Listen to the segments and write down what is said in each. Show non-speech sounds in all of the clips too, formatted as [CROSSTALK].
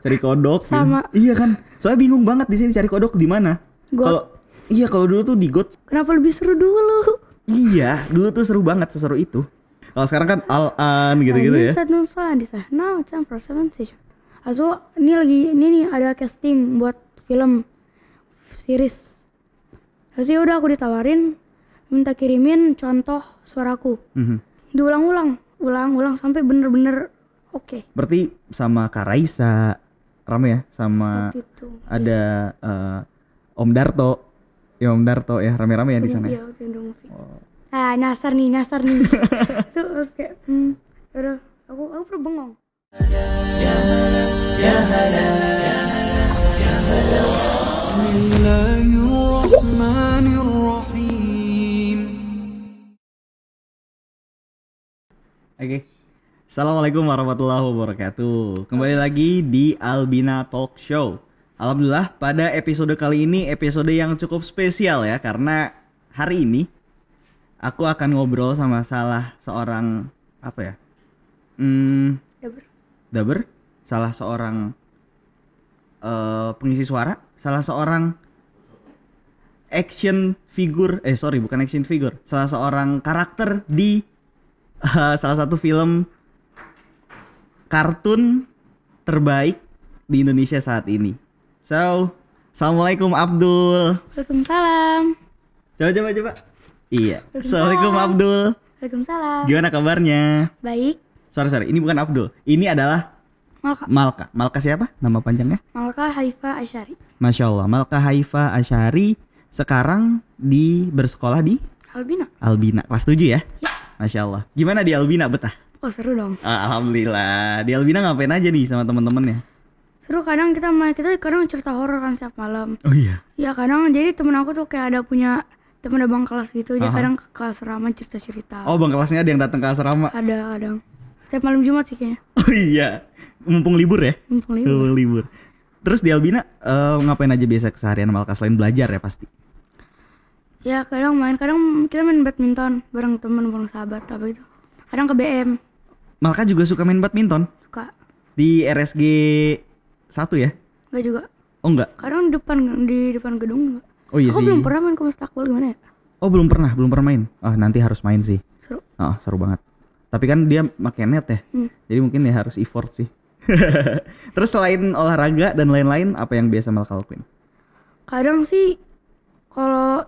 cari kodok gitu. Sama. iya kan soalnya bingung banget di sini cari kodok di mana kalau iya kalau dulu tuh di got Kenapa lebih seru dulu? iya dulu tuh seru banget seseru itu kalau sekarang kan al an gitu-gitu ya Saat Nova di sana. Seven station. Also, ini lagi ini nih ada casting buat film series. Terus ya udah aku ditawarin minta kirimin contoh suaraku. Mhm. Diulang-ulang, ulang-ulang sampai bener-bener oke. berarti sama Kak Raisa rame ya sama itu, ada iya. uh, Om Darto. Ya Om Darto ya rame-rame ya di iya, sana. Iya, waktu. Oh. Ah, nyasar nih, nyasar nih. [LAUGHS] Tuh oke okay. hmm, aku aku perlu bengong. Ya, ya, ya, ya, ya, ya, ya, Bismillahirrahmanirrahim. Oke. Okay. Assalamualaikum warahmatullahi wabarakatuh. Kembali lagi di Albina Talk Show. Alhamdulillah pada episode kali ini episode yang cukup spesial ya karena hari ini aku akan ngobrol sama salah seorang apa ya? Hmm, Udah ber. Daber, salah seorang eh, pengisi suara, salah seorang action figure, eh sorry bukan action figure, salah seorang karakter di eh, [LAUGHS] salah satu film kartun terbaik di Indonesia saat ini. So, assalamualaikum Abdul. Waalaikumsalam. Coba coba coba. Iya. Assalamualaikum Abdul. Waalaikumsalam. Gimana kabarnya? Baik. Sorry sorry, ini bukan Abdul. Ini adalah Malka. Malka. Malka siapa? Nama panjangnya? Malka Haifa Asyari. Masya Allah, Malka Haifa Asyari sekarang di bersekolah di Albina. Albina kelas 7 ya? Ya. Masya Allah. Gimana di Albina betah? Oh seru dong. Ah, Alhamdulillah. Di Albina ngapain aja nih sama temen-temennya? Seru kadang kita main kita kadang cerita horor kan setiap malam. Oh iya. Ya kadang jadi temen aku tuh kayak ada punya temen abang kelas gitu. Dia Aha. kadang ke kelas rama cerita cerita. Oh bang kelasnya ada yang datang ke asrama. Ada kadang. Setiap malam Jumat sih kayaknya. [LAUGHS] Oh iya. Mumpung libur ya? Mumpung libur. Mumpung libur. Terus di Albina eh, ngapain aja biasa keseharian Malka selain belajar ya pasti? Ya kadang main, kadang kita main badminton bareng temen bareng sahabat apa gitu. Kadang ke BM Malka juga suka main badminton suka. di RSG 1 ya? Enggak juga. Oh enggak? Kadang di depan di depan gedung enggak. Oh iya aku sih. belum pernah main Mustakbal gimana ya? Oh belum pernah, belum pernah main. Ah nanti harus main sih. Seru. Oh, seru banget. Tapi kan dia pakai net ya. Hmm. Jadi mungkin ya harus effort sih. [LAUGHS] Terus selain olahraga dan lain-lain, apa yang biasa Malka lakuin? Kadang sih kalau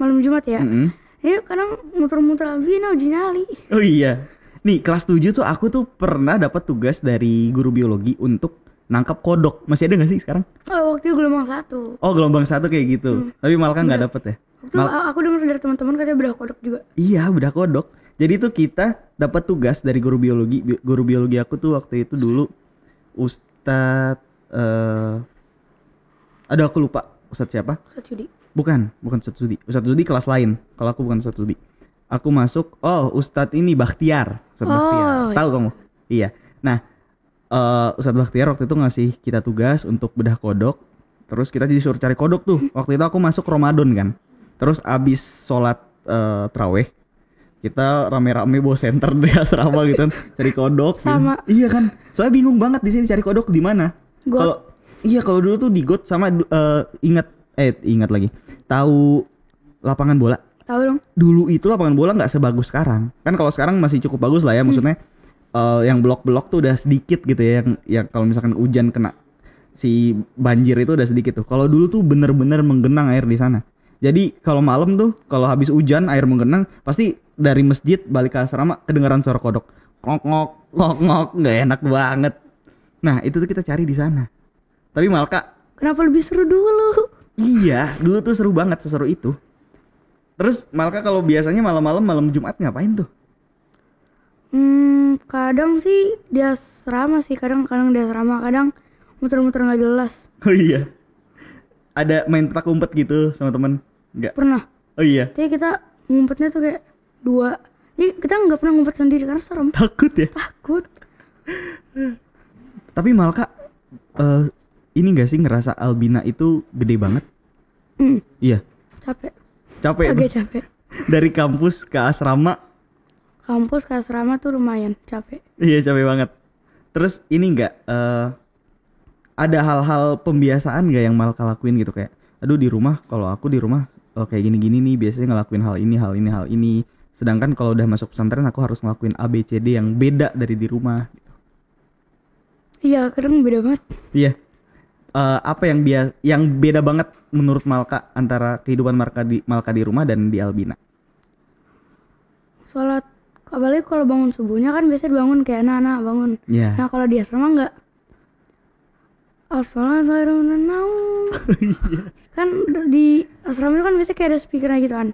malam Jumat ya, Mm-mm. ya kadang muter-muter Albina uji nyali. Oh iya. Nih, kelas 7 tuh aku tuh pernah dapat tugas dari guru biologi untuk nangkap kodok. Masih ada nggak sih sekarang? Oh, waktu itu gelombang satu. Oh, gelombang satu kayak gitu. Hmm. Tapi Malka nggak Iya. dapet ya? Mal- a- aku dengar dari teman-teman katanya bedah kodok juga. Iya, bedah kodok. Jadi tuh kita dapat tugas dari guru biologi. Bi- Guru biologi aku tuh waktu itu dulu Ustadz eh aduh aku lupa Ustadz siapa? Ustaz Yudi. Bukan, bukan Ustadz Sudi. Ustadz Sudi kelas lain. Kalau aku bukan Ustadz Sudi. Aku masuk, oh Ustadz ini Bakhtiar. Ustadz Oh, Bakhtiar. iya. Tahu kamu? Iya. Nah, eh Ustadz Bakhtiar waktu itu ngasih kita tugas untuk bedah kodok. Terus kita disuruh cari kodok tuh. Waktu itu aku masuk Ramadan kan. Terus abis sholat eh, traweh, kita rame-rame bawa senter di asrama gitu kan, [LAUGHS] cari kodok. gitu. Sama. Iya kan. Soalnya bingung banget di sini cari kodok di mana. Kalau iya kalau dulu tuh di got sama eh, ingat eh ingat lagi. Tahu lapangan bola. Tahu dong? Dulu itu lapangan bola nggak sebagus sekarang. Kan kalau sekarang masih cukup bagus lah ya maksudnya. eh, yang blok-blok tuh udah sedikit gitu ya yang yang kalau misalkan hujan kena si banjir itu udah sedikit tuh. Kalau dulu tuh bener-bener menggenang air di sana. Jadi kalau malam tuh kalau habis hujan air menggenang pasti dari masjid balik ke asrama kedengaran suara kodok. Ngok ngok ngok ngok nggak enak banget. Nah, itu tuh kita cari di sana. Tapi Malka, Kenapa lebih seru dulu? iya, dulu tuh seru banget seseru itu. Terus Malka kalau biasanya malam-malam malam Jumat ngapain tuh? Hmm, kadang sih di asrama sih, kadang-kadang di asrama, kadang muter-muter nggak jelas. [LAUGHS] Oh iya. Ada main petak umpet gitu sama temen? Enggak. Pernah. Oh iya. Jadi kita ngumpetnya tuh kayak dua. Jadi kita nggak pernah ngumpet sendiri karena serem. Takut ya. Takut. [LAUGHS] Tapi Malka eh ini gak sih ngerasa Albina itu gede banget? Hmm, Iya. capek. Capek. Agak capek. dari kampus ke asrama. Kampus ke asrama tuh lumayan capek. Iya, capek banget. Terus ini enggak eh ada hal-hal pembiasaan gak yang Malka lakuin gitu kayak aduh di rumah kalau aku di rumah oh, kayak gini-gini nih biasanya ngelakuin hal ini hal ini hal ini sedangkan kalau udah masuk pesantren aku harus ngelakuin A B C D yang beda dari di rumah gitu. Iya, kadang beda banget. iya Eh, apa yang bias yang beda banget menurut Malka antara kehidupan Malka di Malka di rumah dan di Albina Sholat, apalagi kalau bangun subuhnya kan biasa bangun kayak anak-anak bangun. Iya Nah kalau di asrama enggak. Assalamualaikum. [LAUGHS] kan di asrama itu kan biasa kayak ada speakernya gitu kan.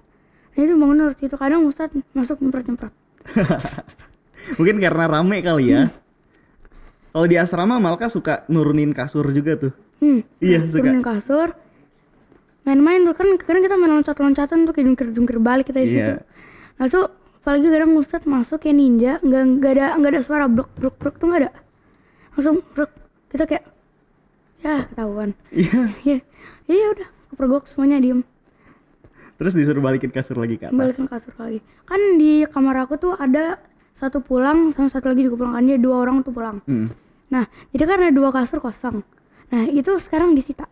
Nah itu bangun harus itu kadang Ustadz masuk nyemprot-nyemprot. [LAUGHS] mungkin karena rame kali ya kalau di asrama Malka suka nurunin kasur juga tuh Hmm. Iya, suka. turunin kasur. Main-main tuh kan kadang kita main loncat-loncatan tuh kayak jungkir-jungkir balik kita di situ. Iya. Nah tuh apalagi kadang Ustadz masuk kayak ninja, nggak nggak ada nggak ada suara brok brok brok tuh nggak ada. Langsung brok kita kayak ya ketahuan. iya [LAUGHS] Iya, iya udah kepergok semuanya diem. terus disuruh balikin kasur lagi ke atas Balikin kasur lagi. Kan di kamar aku tuh ada satu pulang sama satu lagi juga pulang. Kan dia dua orang tuh pulang. Hmm. Nah, jadi kan ada dua kasur kosong. Nah, itu sekarang disita.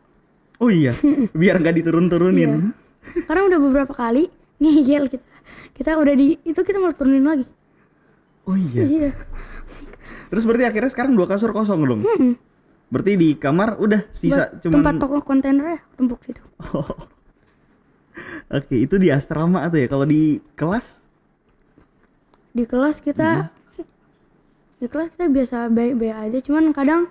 oh iya [LAUGHS] biar nggak diturun-turunin Iya. Karena udah beberapa kali ngeyel kita. Kita udah di itu kita malah turunin lagi. oh iya Iya. terus berarti akhirnya sekarang dua kasur kosong dong Hmm. berarti di kamar udah sisa Buat cuman tempat toko kontainernya tumpuk situ. Oh. oke itu di asrama tuh ya kalau di kelas Di kelas kita di kelas kita biasa baik-baik aja, cuman kadang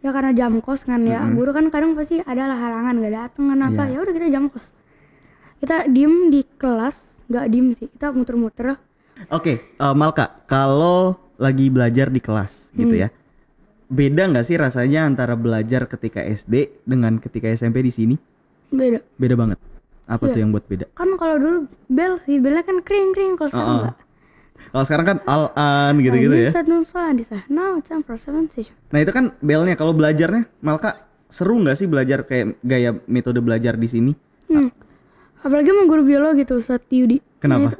ya karena jam kos kan ya, Mm-mm. guru kan kadang pasti ada lah halangan nggak dateng kan apa, Iya. ya udah kita jam kos. Kita diem di kelas, nggak diem sih, kita muter-muter. Oke, eh, Malka, kalau lagi belajar di kelas gitu Hmm. ya, beda nggak sih rasanya antara belajar ketika SD dengan ketika SMP di sini? Beda. Beda banget. Apa Iya. tuh yang buat beda? Kan kalau dulu bel sih, belnya kan kering-kering kalau sekarang oh. nggak. Kalau sekarang kan al-an gitu-gitu Nah, ya. sana, jam perseven sih. Nah itu kan belnya. Kalau belajarnya, Malka seru nggak sih belajar kayak gaya metode belajar di sini? Hmm. Apalagi sama guru biologi tuh Ustadz Yudi. Kenapa? Nah, itu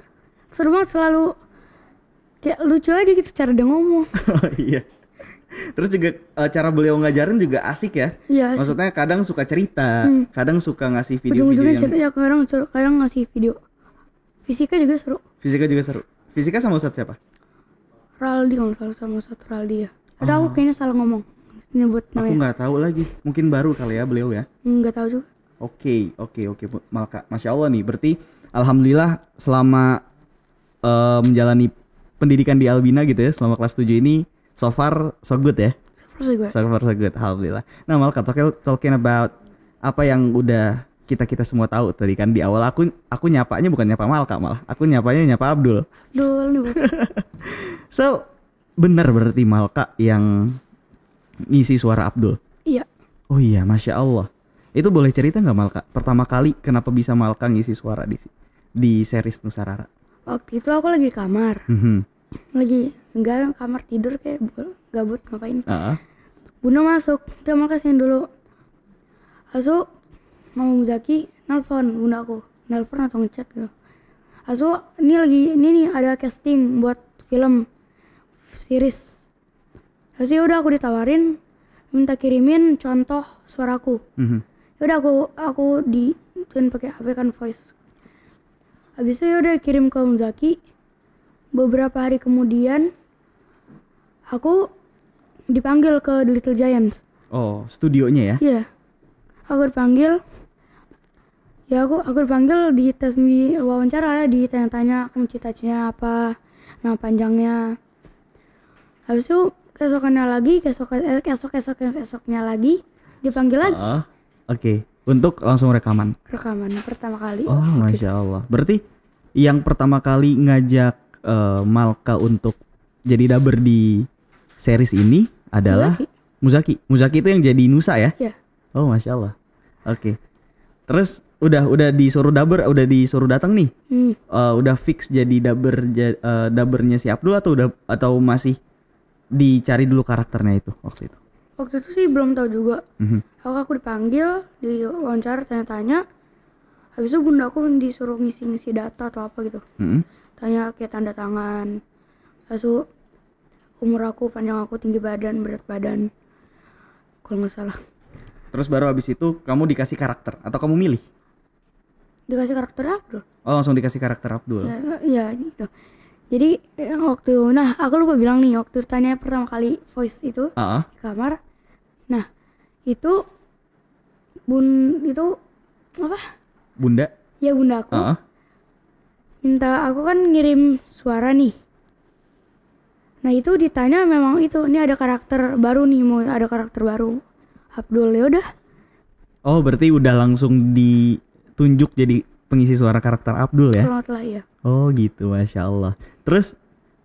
Seru banget selalu kayak lucu aja gitu cara dia ngomong. [LAUGHS] Oh iya. Terus juga eh, cara beliau ngajarin juga asik ya. Iya. Maksudnya kadang suka cerita, Hmm. kadang suka ngasih video-video yang cerita ya kadang kadang ngasih video. Fisika juga seru. fisika juga seru. Fisika sama Ustadz siapa? Raldi kalau salah sama Ustadz Raldi ya. Atau aku kayaknya salah ngomong nyebut Oh. Aku namanya. nggak tahu lagi. Mungkin baru kali ya beliau ya. Nggak tahu juga. Oke, oke, oke, Bu Malka. Masya Allah nih. Berarti alhamdulillah selama eh, menjalani pendidikan di Albina gitu ya, selama kelas 7 ini so far so good ya. Terus gue. So far so good, alhamdulillah. Nah, Malka talking, talking about apa yang udah kita kita semua tahu tadi kan di awal aku aku nyapanya bukan nyapa Malka malah aku nyapanya nyapa Abdul. Dul nih bos. [LAUGHS] So benar berarti Malka yang ngisi suara Abdul. Iya. Oh iya, masya Allah. Itu boleh cerita nggak Malka? Pertama kali kenapa bisa Malka ngisi suara di di series Nusarara? Waktu itu aku lagi di kamar. Mhm. Lagi enggak kamar tidur kayak bu- gabut ngapain. Ah, Bunda masuk, dia kasihin dulu. Asu, Mama Muzaki nelfon bunda aku, nelfon atau ngechat gitu. Asu, ini lagi, ini nih ada casting buat film series. Asu ya udah aku ditawarin, minta kirimin contoh suaraku. mhm. Yaudah aku aku di join pakai HP kan voice. Habis itu yaudah kirim ke Muzaki. Beberapa hari kemudian aku dipanggil ke The Little Giants. Oh, studionya ya? Iya. Aku dipanggil. Ya aku aku dipanggil di tes di wawancara ya ditanya-tanya kamu cita-citanya apa, nama panjangnya. Habis itu keesokannya lagi, kesok eh, kesok esok esoknya lagi dipanggil lagi Ah, Oke, untuk langsung rekaman. rekaman pertama kali. Oh, Waktu masya Allah. Berarti yang pertama kali ngajak eh, Malka untuk jadi dubber di series ini adalah Muzaki. Muzaki. Muzaki itu yang jadi Nusa ya? Iya. Oh, masya Allah. Oke. Terus udah udah disuruh dubber, udah disuruh datang nih. Hmm. Eh, udah fix jadi dubber ja- eh, dubbernya si Abdul atau udah atau masih dicari dulu karakternya itu waktu itu? Waktu itu sih belum tahu juga. Mhm. Aku aku dipanggil, di wawancara tanya-tanya. Habis itu bunda aku disuruh ngisi-ngisi data atau apa gitu. Mhm. Tanya kayak tanda tangan. Itu umur aku, panjang aku, tinggi badan, berat badan. kalau nggak salah Terus baru habis itu kamu dikasih karakter atau kamu milih? Dikasih karakter Abdul Oh langsung dikasih karakter Abdul. ya, ya gitu jadi eh, waktu nah aku lupa bilang nih waktu tanya pertama kali voice itu Ah, ah. di kamar nah itu bun itu apa Bunda. ya bunda aku Ah, ah. minta aku kan ngirim suara nih nah itu ditanya memang itu ini ada karakter baru nih mau ada karakter baru Abdul ya udah Oh berarti udah langsung ditunjuk jadi pengisi suara karakter Abdul ya? kalau nggak salah ya Oh gitu, masya Allah. Terus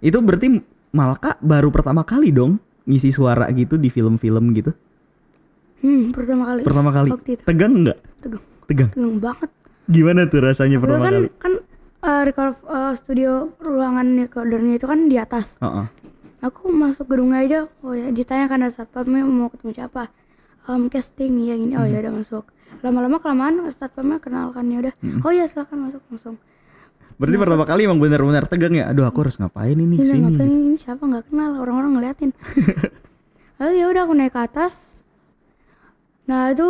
itu berarti Malka baru pertama kali dong ngisi suara gitu di film-film gitu? hmm pertama kali Pertama kali. waktu itu Tegang nggak? tegang Tegang. tegang banget Gimana tuh rasanya Aku pertama kan kali? kan eh, record eh, studio ruangan recordernya itu kan di atas Heeh. aku masuk gedungnya aja oh ya ditanya kan ada satpamnya mau ketemu siapa Em, casting ya gini oh ya udah masuk lama-lama kelamaan satpamnya kenalkan ya udah. Mm. oh ya silakan masuk langsung. Berarti pertama kali emang benar-benar tegang ya? Aduh aku harus ngapain ini ini sini? ngapain ini? Siapa nggak kenal? Orang-orang ngeliatin. [LAUGHS] Lalu ya udah aku naik ke atas. Nah itu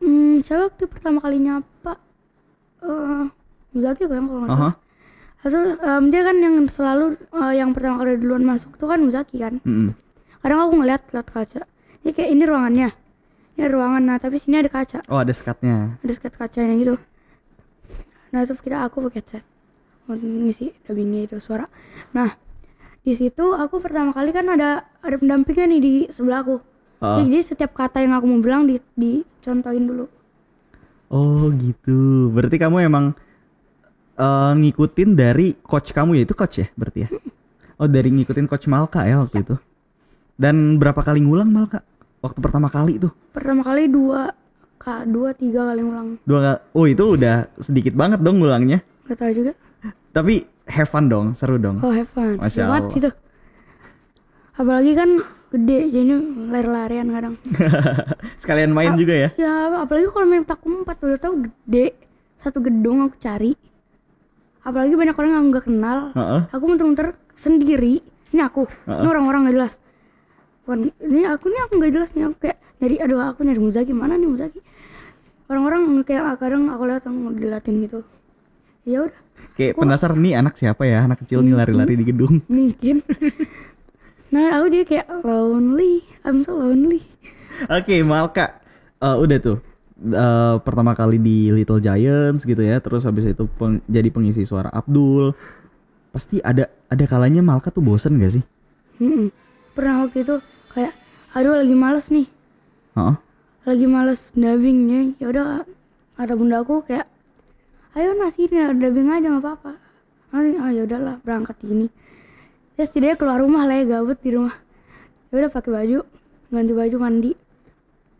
hmm, siapa waktu pertama kali nyapa? Eh Muzaki kan kalau nggak salah. Lalu, em, dia kan yang selalu eh, yang pertama kali duluan masuk tuh kan Muzaki kan? Mm-mm. kadang aku ngeliat lewat kaca. Ini kayak ini ruangannya ini ada ruangan nah tapi sini ada kaca Oh ada skatnya. ada sekat kacanya gitu nah itu kita aku pakai headset mau ngisi dubbingnya itu suara nah di situ aku pertama kali kan ada ada pendampingnya nih di sebelah aku Ah. jadi setiap kata yang aku mau bilang di dicontohin dulu Oh gitu. Berarti kamu emang eh, ngikutin dari coach kamu ya itu coach ya berarti ya? Oh dari ngikutin coach Malka ya waktu itu. Dan berapa kali ngulang Malka? Waktu pertama kali tuh? pertama kali dua kak dua tiga kali ngulang Dua kali. Oh itu udah sedikit banget dong ngulangnya. nggak tahu juga Tapi have fun dong, seru dong. oh have fun Masya Allah. gitu apalagi kan gede jadi lari-larian kadang [LAUGHS] Sekalian main juga ya? Ya, apalagi kalau main petak umpet udah tahu gede satu gedung aku cari. Apalagi banyak orang yang nggak kenal. Heeh. Aku muter-muter sendiri. Ini aku. Heeh. Ini orang-orang nggak jelas. Bukan, ini aku nih aku nggak jelas nih aku kayak nyari aduh aku nyari Muzaki mana nih Muzaki. Orang-orang kayak ah, kadang aku lihat yang diliatin gitu. Ya udah, Kayak penasaran nih anak siapa ya? Anak kecil nih lari-lari di gedung. [LAUGHS] mungkin. nah, aku dia kayak lonely. I'm so lonely. Oke, Malka. Eh, udah tuh. Eh, pertama kali di Little Giants gitu ya, terus habis itu peng- jadi pengisi suara Abdul. Pasti ada ada kalanya Malka tuh bosen gak sih? Mm-mm. Pernah waktu itu aduh lagi males nih. Heeh. lagi males dubbingnya ya udah ada bunda aku kayak ayo nasi ini ada dubbing aja nggak apa-apa ah ya udahlah berangkat ini terus setidaknya keluar rumah lah ya gabut di rumah ya udah pakai baju ganti baju mandi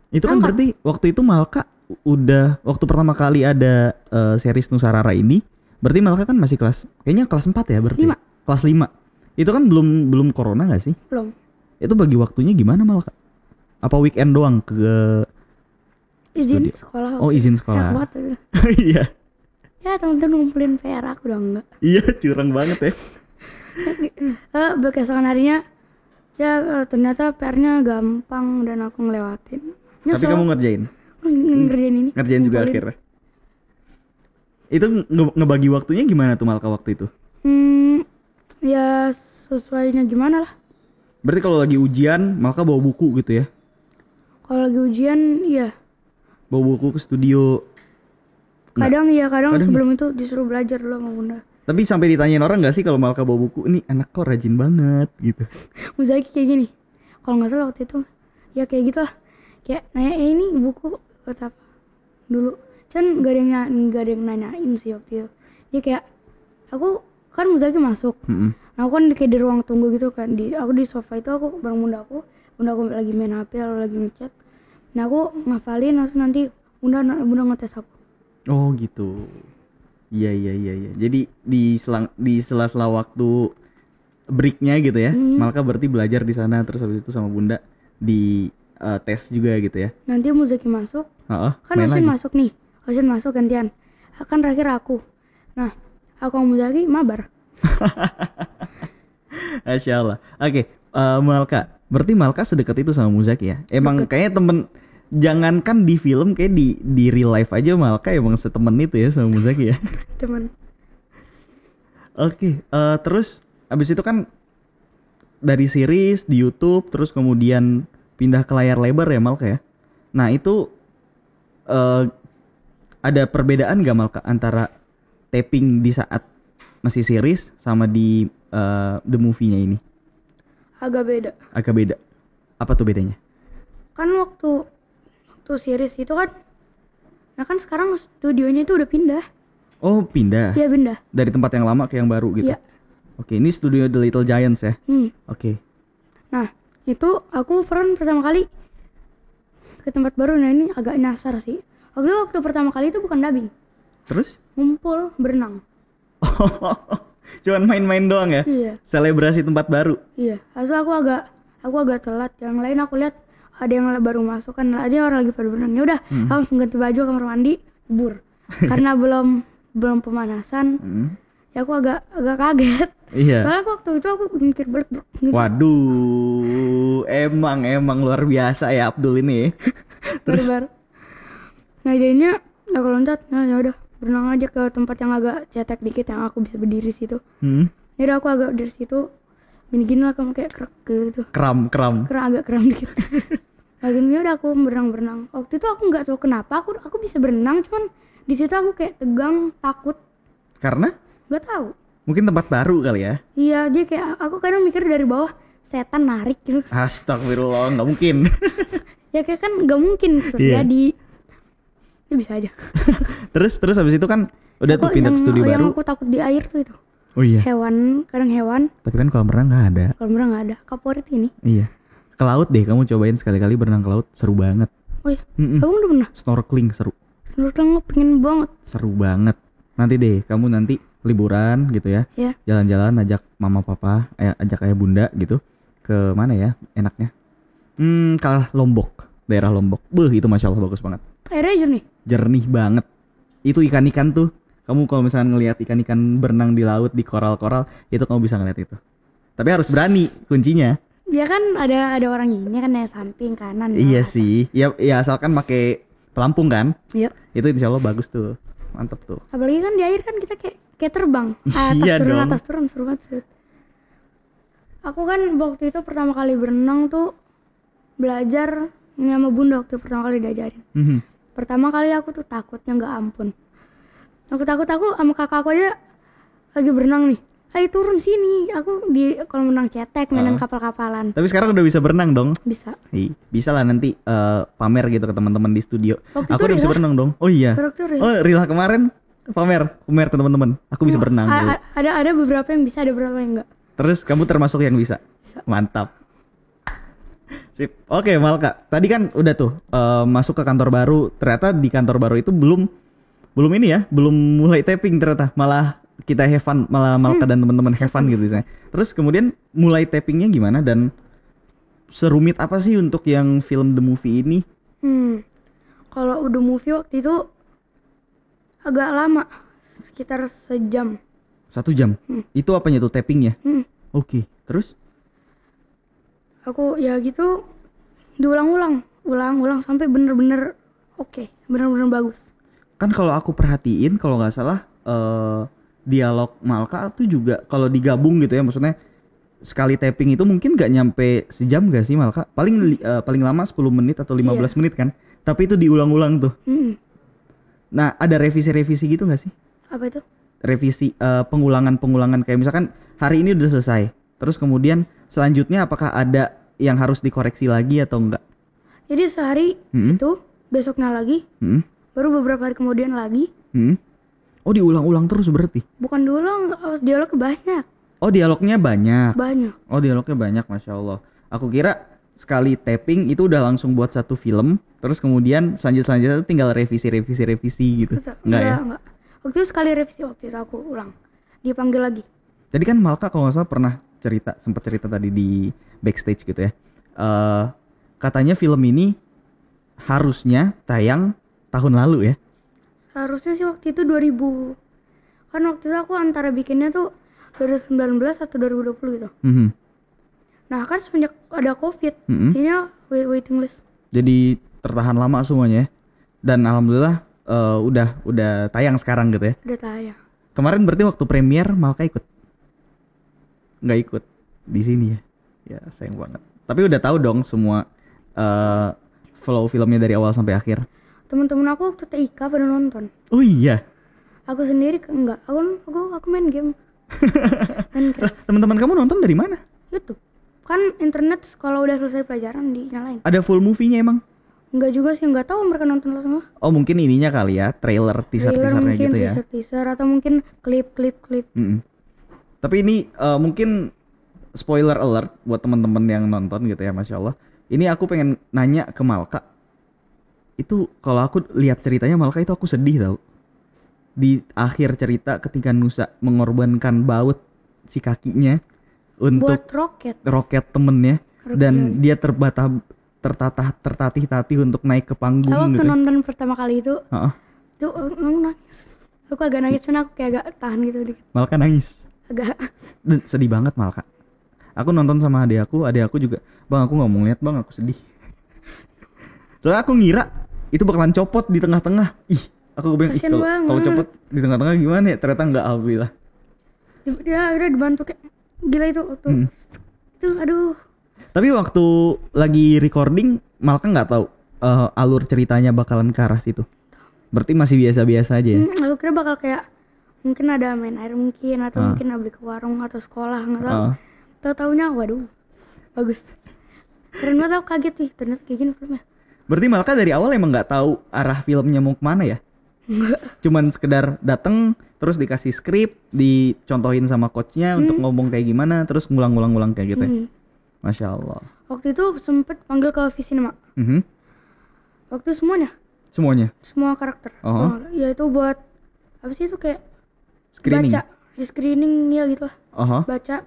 Itu kan Angkat. berarti waktu itu Malka udah waktu pertama kali ada eh, series Nusarara ini, berarti Malka kan masih kelas kayaknya kelas 4 ya berarti. Lima. Kelas 5. Itu kan belum belum corona gak sih? belum Itu bagi waktunya gimana Malka? Apa weekend doang ke izin Studio. sekolah Oh, izin sekolah. [LAUGHS] Iya. ya teman-teman ngumpulin PR aku udah enggak Iya, curang banget ya. [LAUGHS] eh keesokan harinya ya eh, ternyata PR-nya gampang dan aku ngelewatin Tapi Nyesel. kamu ngerjain. Ng- ngerjain ini Ngerjain juga ngumpulin. akhirnya. Itu nge- ngebagi waktunya gimana tuh Malka waktu itu? Hmm, ya sesuainya gimana lah. Berarti kalau lagi ujian, Malka bawa buku gitu ya? Kalau lagi ujian, iya. Bawa buku ke studio. Nggak. Kadang ya, kadang, Kadang sebelum itu disuruh belajar dulu sama bunda. Tapi sampai ditanyain orang nggak sih kalau Malka bawa buku, ini anak kok rajin banget gitu. [LAUGHS] Muzaki kayak gini. Kalau nggak salah waktu itu, ya kayak gitu lah. Kayak nanya, eh ini buku apa? Dulu. Kan gak ada yang, nggak ada yang nanyain sih waktu itu. Dia kayak, aku kan Muzaki masuk. Mm-mm. Nah, aku kan kayak di ruang tunggu gitu kan. Di, aku di sofa itu aku bareng bunda aku. Bunda aku lagi main HP atau lagi ngechat. Nah, aku ngafalin langsung nanti bunda bunda ngetes aku. Oh gitu. Iya iya iya iya. Jadi di selang di sela-sela waktu breaknya gitu ya, Hmm. Malka berarti belajar di sana terus habis itu sama Bunda di eh, tes juga gitu ya. Nanti Muzaki masuk, Heeh. kan main Ocean lagi. masuk nih. Ocean masuk gantian. Akan terakhir aku. Nah, aku sama Muzaki mabar. [LAUGHS] Masya Allah. Oke, eh, Malka. Berarti Malka sedekat itu sama Muzaki ya? Emang Deket. kayaknya temen jangankan di film kayak di di real life aja Malka emang setemen itu ya sama Muzaki ya. [LAUGHS] Cuman Oke, eh, terus abis itu kan dari series di YouTube terus kemudian pindah ke layar lebar ya Malka ya. Nah, itu eh ada perbedaan gak Malka antara taping di saat masih series sama di eh, the movie-nya ini? agak beda. Agak beda. Apa tuh bedanya? Kan waktu waktu series itu kan Nah kan sekarang studionya itu udah pindah. Oh, pindah. Iya pindah. Dari tempat yang lama ke yang baru gitu. Iya. Oke, ini studio The Little Giants ya. Hmm. Oke. Nah, itu aku pernah pertama kali ke tempat baru. Nah, ini agak nyasar sih. Itu waktu pertama kali itu bukan dubbing, Terus? ngumpul berenang. [LAUGHS] Cuman main-main doang ya? Iya, Selebrasi tempat baru. iya. Lalu aku agak aku agak telat. Yang lain aku lihat ada yang baru masuk kan ada orang lagi pada berenang. Ya udah, Hmm. aku langsung ganti baju kamar mandi, bur. [LAUGHS] Karena belum belum pemanasan, Hmm. ya aku agak agak kaget. Iya. Soalnya aku waktu itu aku mikir balik gitu. Waduh, emang emang luar biasa ya Abdul ini. [LAUGHS] Baru-baru. Nah jadinya aku loncat, nah ya udah berenang aja ke tempat yang agak cetek dikit yang aku bisa berdiri situ. Hmm. Jadi aku agak dari situ gini-gini lah kamu kayak krek gitu. Kram kram. Keren agak kram dikit. [LAUGHS] Akhirnya udah aku berenang-berenang. Waktu itu aku nggak tahu kenapa aku aku bisa berenang, cuman di situ aku kayak tegang, takut, Karena nggak tahu. mungkin tempat baru kali ya. Iya, dia kayak aku kadang mikir dari bawah setan narik gitu. Astagfirullah, nggak mungkin. [LAUGHS] Ya kayak kan nggak mungkin Iya. terjadi. Ya bisa aja. [LAUGHS] terus terus habis itu kan udah tuh pindah ke yang- studio yang baru. aku takut di air tuh itu. Oh iya. Hewan, kadang hewan, Tapi kan kolam renang nggak ada. kalau berenang nggak ada. Kaporit ini. Iya. Ke laut deh, kamu cobain sekali-kali berenang ke laut, seru banget. Oh iya, Mm-mm. kamu udah pernah? Snorkeling seru, Snorkeling pengen banget. seru banget. Nanti deh, kamu nanti liburan gitu ya, Ya. jalan-jalan ajak mama papa, eh, ajak ayah bunda gitu ke mana ya enaknya? Hmm, kalah Lombok, daerah Lombok. Beuh, itu masya Allah bagus banget, Airnya jernih. Jernih banget. Itu ikan-ikan tuh, kamu kalau misalnya ngelihat ikan-ikan berenang di laut di koral-koral, itu kamu bisa ngeliat itu. Tapi harus berani kuncinya. Dia kan ada ada orang ini kan ya samping kanan. Iya bawah. sih, ya, ya asalkan pakai pelampung kan, Iya. itu insya Allah bagus tuh, mantep tuh. Apalagi kan di air kan kita kayak kayak terbang. [LAUGHS] Atas Iya turun dong. atas turun seru banget. sih. Aku kan waktu itu pertama kali berenang tuh belajar sama bunda waktu pertama kali diajarin. Mhm. Pertama kali aku tuh takutnya nggak ampun. Aku takut aku sama kakak aku aja lagi berenang nih. Ayo turun sini. Aku di kolam renang cetek mainan Ah. kapal-kapalan. Tapi sekarang udah bisa berenang dong. Bisa. Ih, bisa lah nanti eh, pamer gitu ke teman-teman di studio. Waktu Aku udah bisa Rila. berenang dong. Oh iya. Oh, Rila kemarin pamer, pamer ke teman-teman. Aku bisa berenang. A- dulu. a- ada ada beberapa yang bisa, ada beberapa yang enggak. Terus kamu termasuk yang bisa. Bisa. Mantap. Sip. Oke, Malka. Tadi kan udah tuh eh, masuk ke kantor baru. Ternyata di kantor baru itu belum belum ini ya, belum mulai taping ternyata. Malah kita have fun, malah Malka dan teman-teman have fun gitu misalnya. Terus kemudian mulai tapingnya gimana dan serumit apa sih untuk yang film the movie ini? Hmm. Kalau udah movie waktu itu agak lama, sekitar sejam. Satu jam. Hmm. Itu apanya tuh tappingnya? Hmm. Oke. Terus? Aku ya gitu diulang-ulang, ulang-ulang sampai bener-bener oke, bener-bener bagus. Kan kalau aku perhatiin kalau nggak salah eh dialog Malka tuh juga kalau digabung gitu ya maksudnya sekali tapping itu mungkin nggak nyampe sejam gak sih Malka? Paling li- eh, paling lama 10 menit atau 15 Iya. menit kan? Tapi itu diulang-ulang tuh. Hmm. Nah, ada revisi-revisi gitu nggak sih? Apa itu? Revisi eh, pengulangan-pengulangan kayak misalkan hari ini udah selesai. Terus kemudian selanjutnya apakah ada yang harus dikoreksi lagi atau enggak? Jadi sehari Hmm? itu, besoknya lagi, Hmm? baru beberapa hari kemudian lagi. Hmm? Oh, diulang-ulang terus berarti? Bukan diulang, dialognya banyak, Oh, dialognya banyak. banyak. Oh dialognya banyak masya Allah. Aku kira sekali tapping itu udah langsung buat satu film, terus kemudian selanjut selanjutnya tinggal revisi revisi revisi gitu. Enggak, Enggak ya? enggak. Waktu itu sekali revisi waktu itu aku ulang. Dipanggil lagi. Jadi kan Malka kalau nggak salah pernah cerita sempat cerita tadi di backstage gitu ya. Eh katanya film ini harusnya tayang tahun lalu ya. Harusnya sih waktu itu 2000. Kan waktu itu aku antara bikinnya tuh 2019 atau 2020 gitu. Mhm. Nah kan semenjak ada covid, Mm-mm. jadinya wai- waiting list. Jadi tertahan lama semuanya ya. Dan alhamdulillah eh, udah udah tayang sekarang gitu ya. Udah tayang. Kemarin berarti waktu premier Malka ikut? Nggak ikut di sini ya? Ya sayang banget. Tapi udah tahu dong semua eh, flow filmnya dari awal sampai akhir. Teman-teman aku waktu TIK pada nonton. Oh iya. Aku sendiri enggak. Aku aku aku main game. [LAUGHS] main teman-teman kamu nonton dari mana? YouTube. Kan internet kalau udah selesai pelajaran dinyalain. Ada full movie-nya emang? Enggak juga sih, enggak tahu mereka nonton lo semua. Oh mungkin ininya kali ya, trailer Trailer teaser-teasernya gitu ya. teaser teaser atau mungkin klip klip klip. Mm-mm. Tapi ini eh, mungkin spoiler alert buat teman-teman yang nonton gitu ya, masya Allah. Ini aku pengen nanya ke Malka. Itu kalau aku lihat ceritanya Malka itu aku sedih tau. Di akhir cerita ketika Nusa mengorbankan baut si kakinya untuk Buat roket. roket temennya Roket dan dia terbata tertatah tertatih-tatih untuk naik ke Aku panggung waktu gitu. nonton pertama kali itu, Heeh. tuh aku nangis. Aku agak nangis, cuman aku kayak agak tahan gitu dikit. Malka nangis. Agak. Sedih banget Malka. Aku nonton sama adik aku, adik aku juga, bang aku nggak mau ngeliat bang, aku sedih. Soalnya aku ngira itu bakalan copot di tengah-tengah. Ih, aku ih Kasian kalau copot di tengah-tengah gimana ya? Ternyata nggak alhamdulillah. Di- Dia akhirnya dibantu kayak gila itu waktu. Hmm. Itu aduh. Tapi waktu lagi recording, Malka nggak tahu eh, alur ceritanya bakalan ke arah situ. Berarti masih biasa-biasa aja ya. Hmm, aku kira bakal kayak mungkin ada main air mungkin atau Ah. mungkin beli ke warung atau sekolah nggak tahu. Ah. Tahu taunya waduh bagus. Keren banget aku kaget nih ternyata kayak gini filmnya. Berarti Malka dari awal emang nggak tahu arah filmnya mau ke mana ya? Enggak. Cuman sekedar dateng terus dikasih skrip, dicontohin sama coachnya untuk ngomong kayak gimana, terus ngulang-ngulang-ngulang kayak gitu ya. Hmm. Masya Allah. Waktu itu sempet panggil ke Visinema. Mhm. Waktu semuanya, Semuanya semua karakter. Oh. ya itu buat apa sih itu kayak screening. baca, ya, screening ya gitu lah. Aha. Baca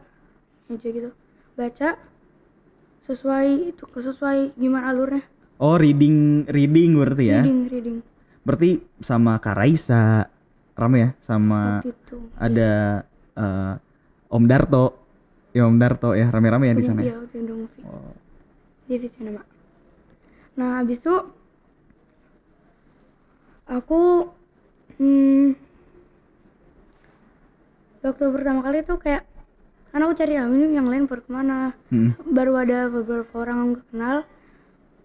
aja gitu. Baca sesuai itu sesuai gimana alurnya. Oh reading reading berarti ya. Reading, reading. Berarti sama Kak Raisa, rame ya, sama itu. ada eh, Om Darto, ya Om Darto ya rame-rame ya di sana. ya? Iya, waktu movie. Oh. Di. Nah, habis itu aku hmm, waktu pertama kali tuh kayak karena aku cari ini yang lain baru ke mana Mm. baru ada beberapa orang yang aku kenal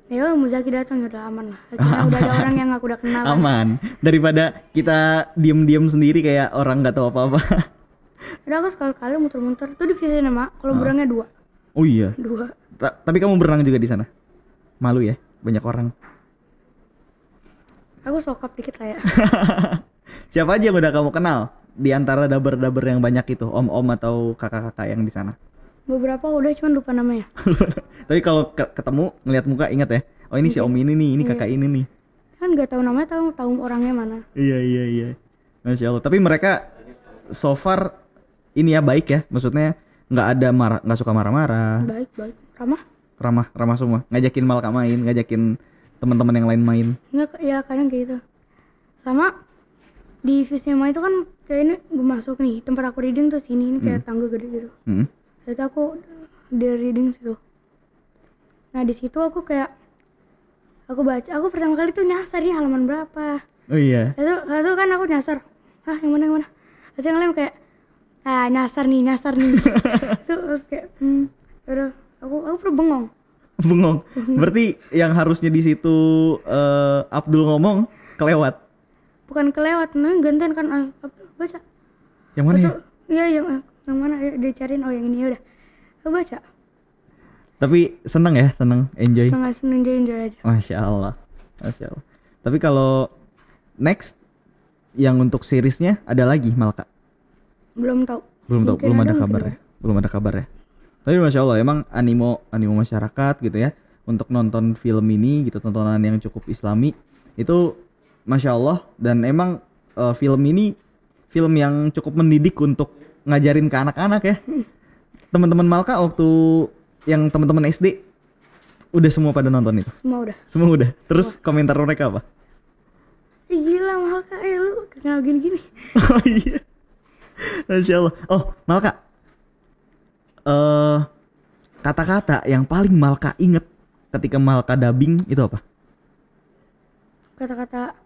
ya Muzaki datang ya udah aman lah Akhirnya [LAUGHS] udah ada orang yang aku udah kenal kan. Aman daripada kita diem-diem sendiri kayak orang nggak tahu apa-apa. [LAUGHS] udah aku sekali-kali muter-muter itu di Visinema kalau Ah. berangnya dua oh iya. dua Ta- tapi kamu berenang juga di sana? Malu ya, banyak orang. aku sokap dikit lah ya [LAUGHS] Siapa aja yang udah kamu kenal di antara daber-daber yang banyak itu, om-om atau kakak-kakak yang di sana? beberapa udah cuman lupa namanya [LAUGHS] Tapi kalau ke- ketemu ngelihat muka ingat ya. Oh ini si om ini nih, ini Iya. kakak ini nih. kan nggak tahu namanya tahu tahu orangnya mana Iya iya iya. Masya Allah. Tapi mereka so far ini ya baik ya. Maksudnya nggak ada marah, nggak suka marah-marah. baik baik ramah Ramah, ramah semua. Ngajakin Malka main, ngajakin teman-teman yang lain main. Nggak, ya kadang kayak gitu. Sama di Visma itu kan kayak ini gue masuk nih tempat aku reading tuh sini ini kayak tangga gede gitu. Hmm. Jadi aku di reading situ. Nah di situ aku kayak aku baca, aku pertama kali tuh nyasar ini halaman berapa. Oh iya. Lalu, lalu kan aku nyasar, ah yang mana yang mana. Lalu yang lain kayak ah nyasar nih nyasar nih. [LAUGHS] Terus aku kayak hmm, udah aku aku perlu bengong. Bengong. Berarti yang harusnya di situ eh, Abdul ngomong kelewat. Bukan kelewat, nah gantian kan ah, baca. Yang mana ya? Betul. Iya yang yang mana ya dicariin oh yang ini ya udah. Baca. Tapi seneng ya, seneng, enjoy. Setengah seneng enjoy enjoy aja. Masya Allah, Masya Allah. Tapi kalau next yang untuk seriesnya ada lagi Malka? Belum tahu. Belum tahu, belum ada, mungkin kabar ya. Belum ada kabar ya. Tapi Masya Allah emang animo animo masyarakat gitu ya untuk nonton film ini gitu tontonan yang cukup islami itu Masya Allah dan emang eh, film ini film yang cukup mendidik untuk ngajarin ke anak-anak ya. Teman-teman Malka waktu yang teman-teman SD udah semua pada nonton itu. Semua udah. Semua udah. Terus komentar mereka apa? Gila mahal kak, eh lu kenal gini-gini. [LAUGHS] Oh iya. Masya Allah. Oh, Malka. Eh kata-kata yang paling Malka inget ketika Malka dubbing itu apa? kata-kata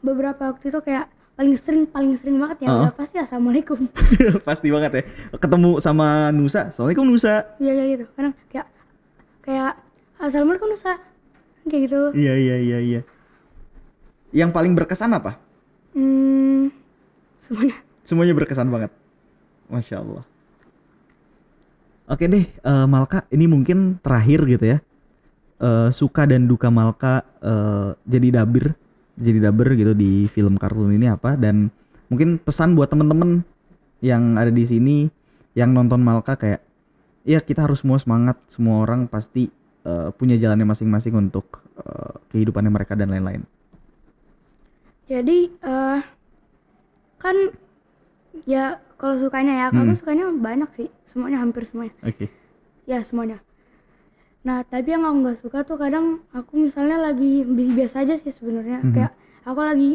beberapa waktu itu kayak paling sering paling sering banget ya Oh. udah pasti assalamualaikum [LAUGHS] Pasti banget ya. Ketemu sama Nusa, Assalamualaikum Nusa. iya kayak gitu kadang kayak kayak assalamualaikum Nusa kayak gitu Iya iya iya iya. Yang paling berkesan apa? hmm, semuanya Semuanya berkesan banget. Masya Allah. Oke deh, eh, Malka, ini mungkin terakhir gitu ya. Eh, suka dan duka Malka eh, jadi dabir, jadi dabir gitu di film kartun ini apa? Dan mungkin pesan buat temen-temen yang ada di sini yang nonton Malka kayak, ya kita harus semua semangat, semua orang pasti eh, punya jalannya masing-masing untuk eh, kehidupannya mereka dan lain-lain. jadi eh kan ya kalau sukanya ya aku Hmm. sukanya banyak sih semuanya hampir semuanya Oke. ya semuanya nah tapi yang aku nggak suka tuh kadang aku misalnya lagi bi- biasa aja sih sebenarnya Mhm. kayak aku lagi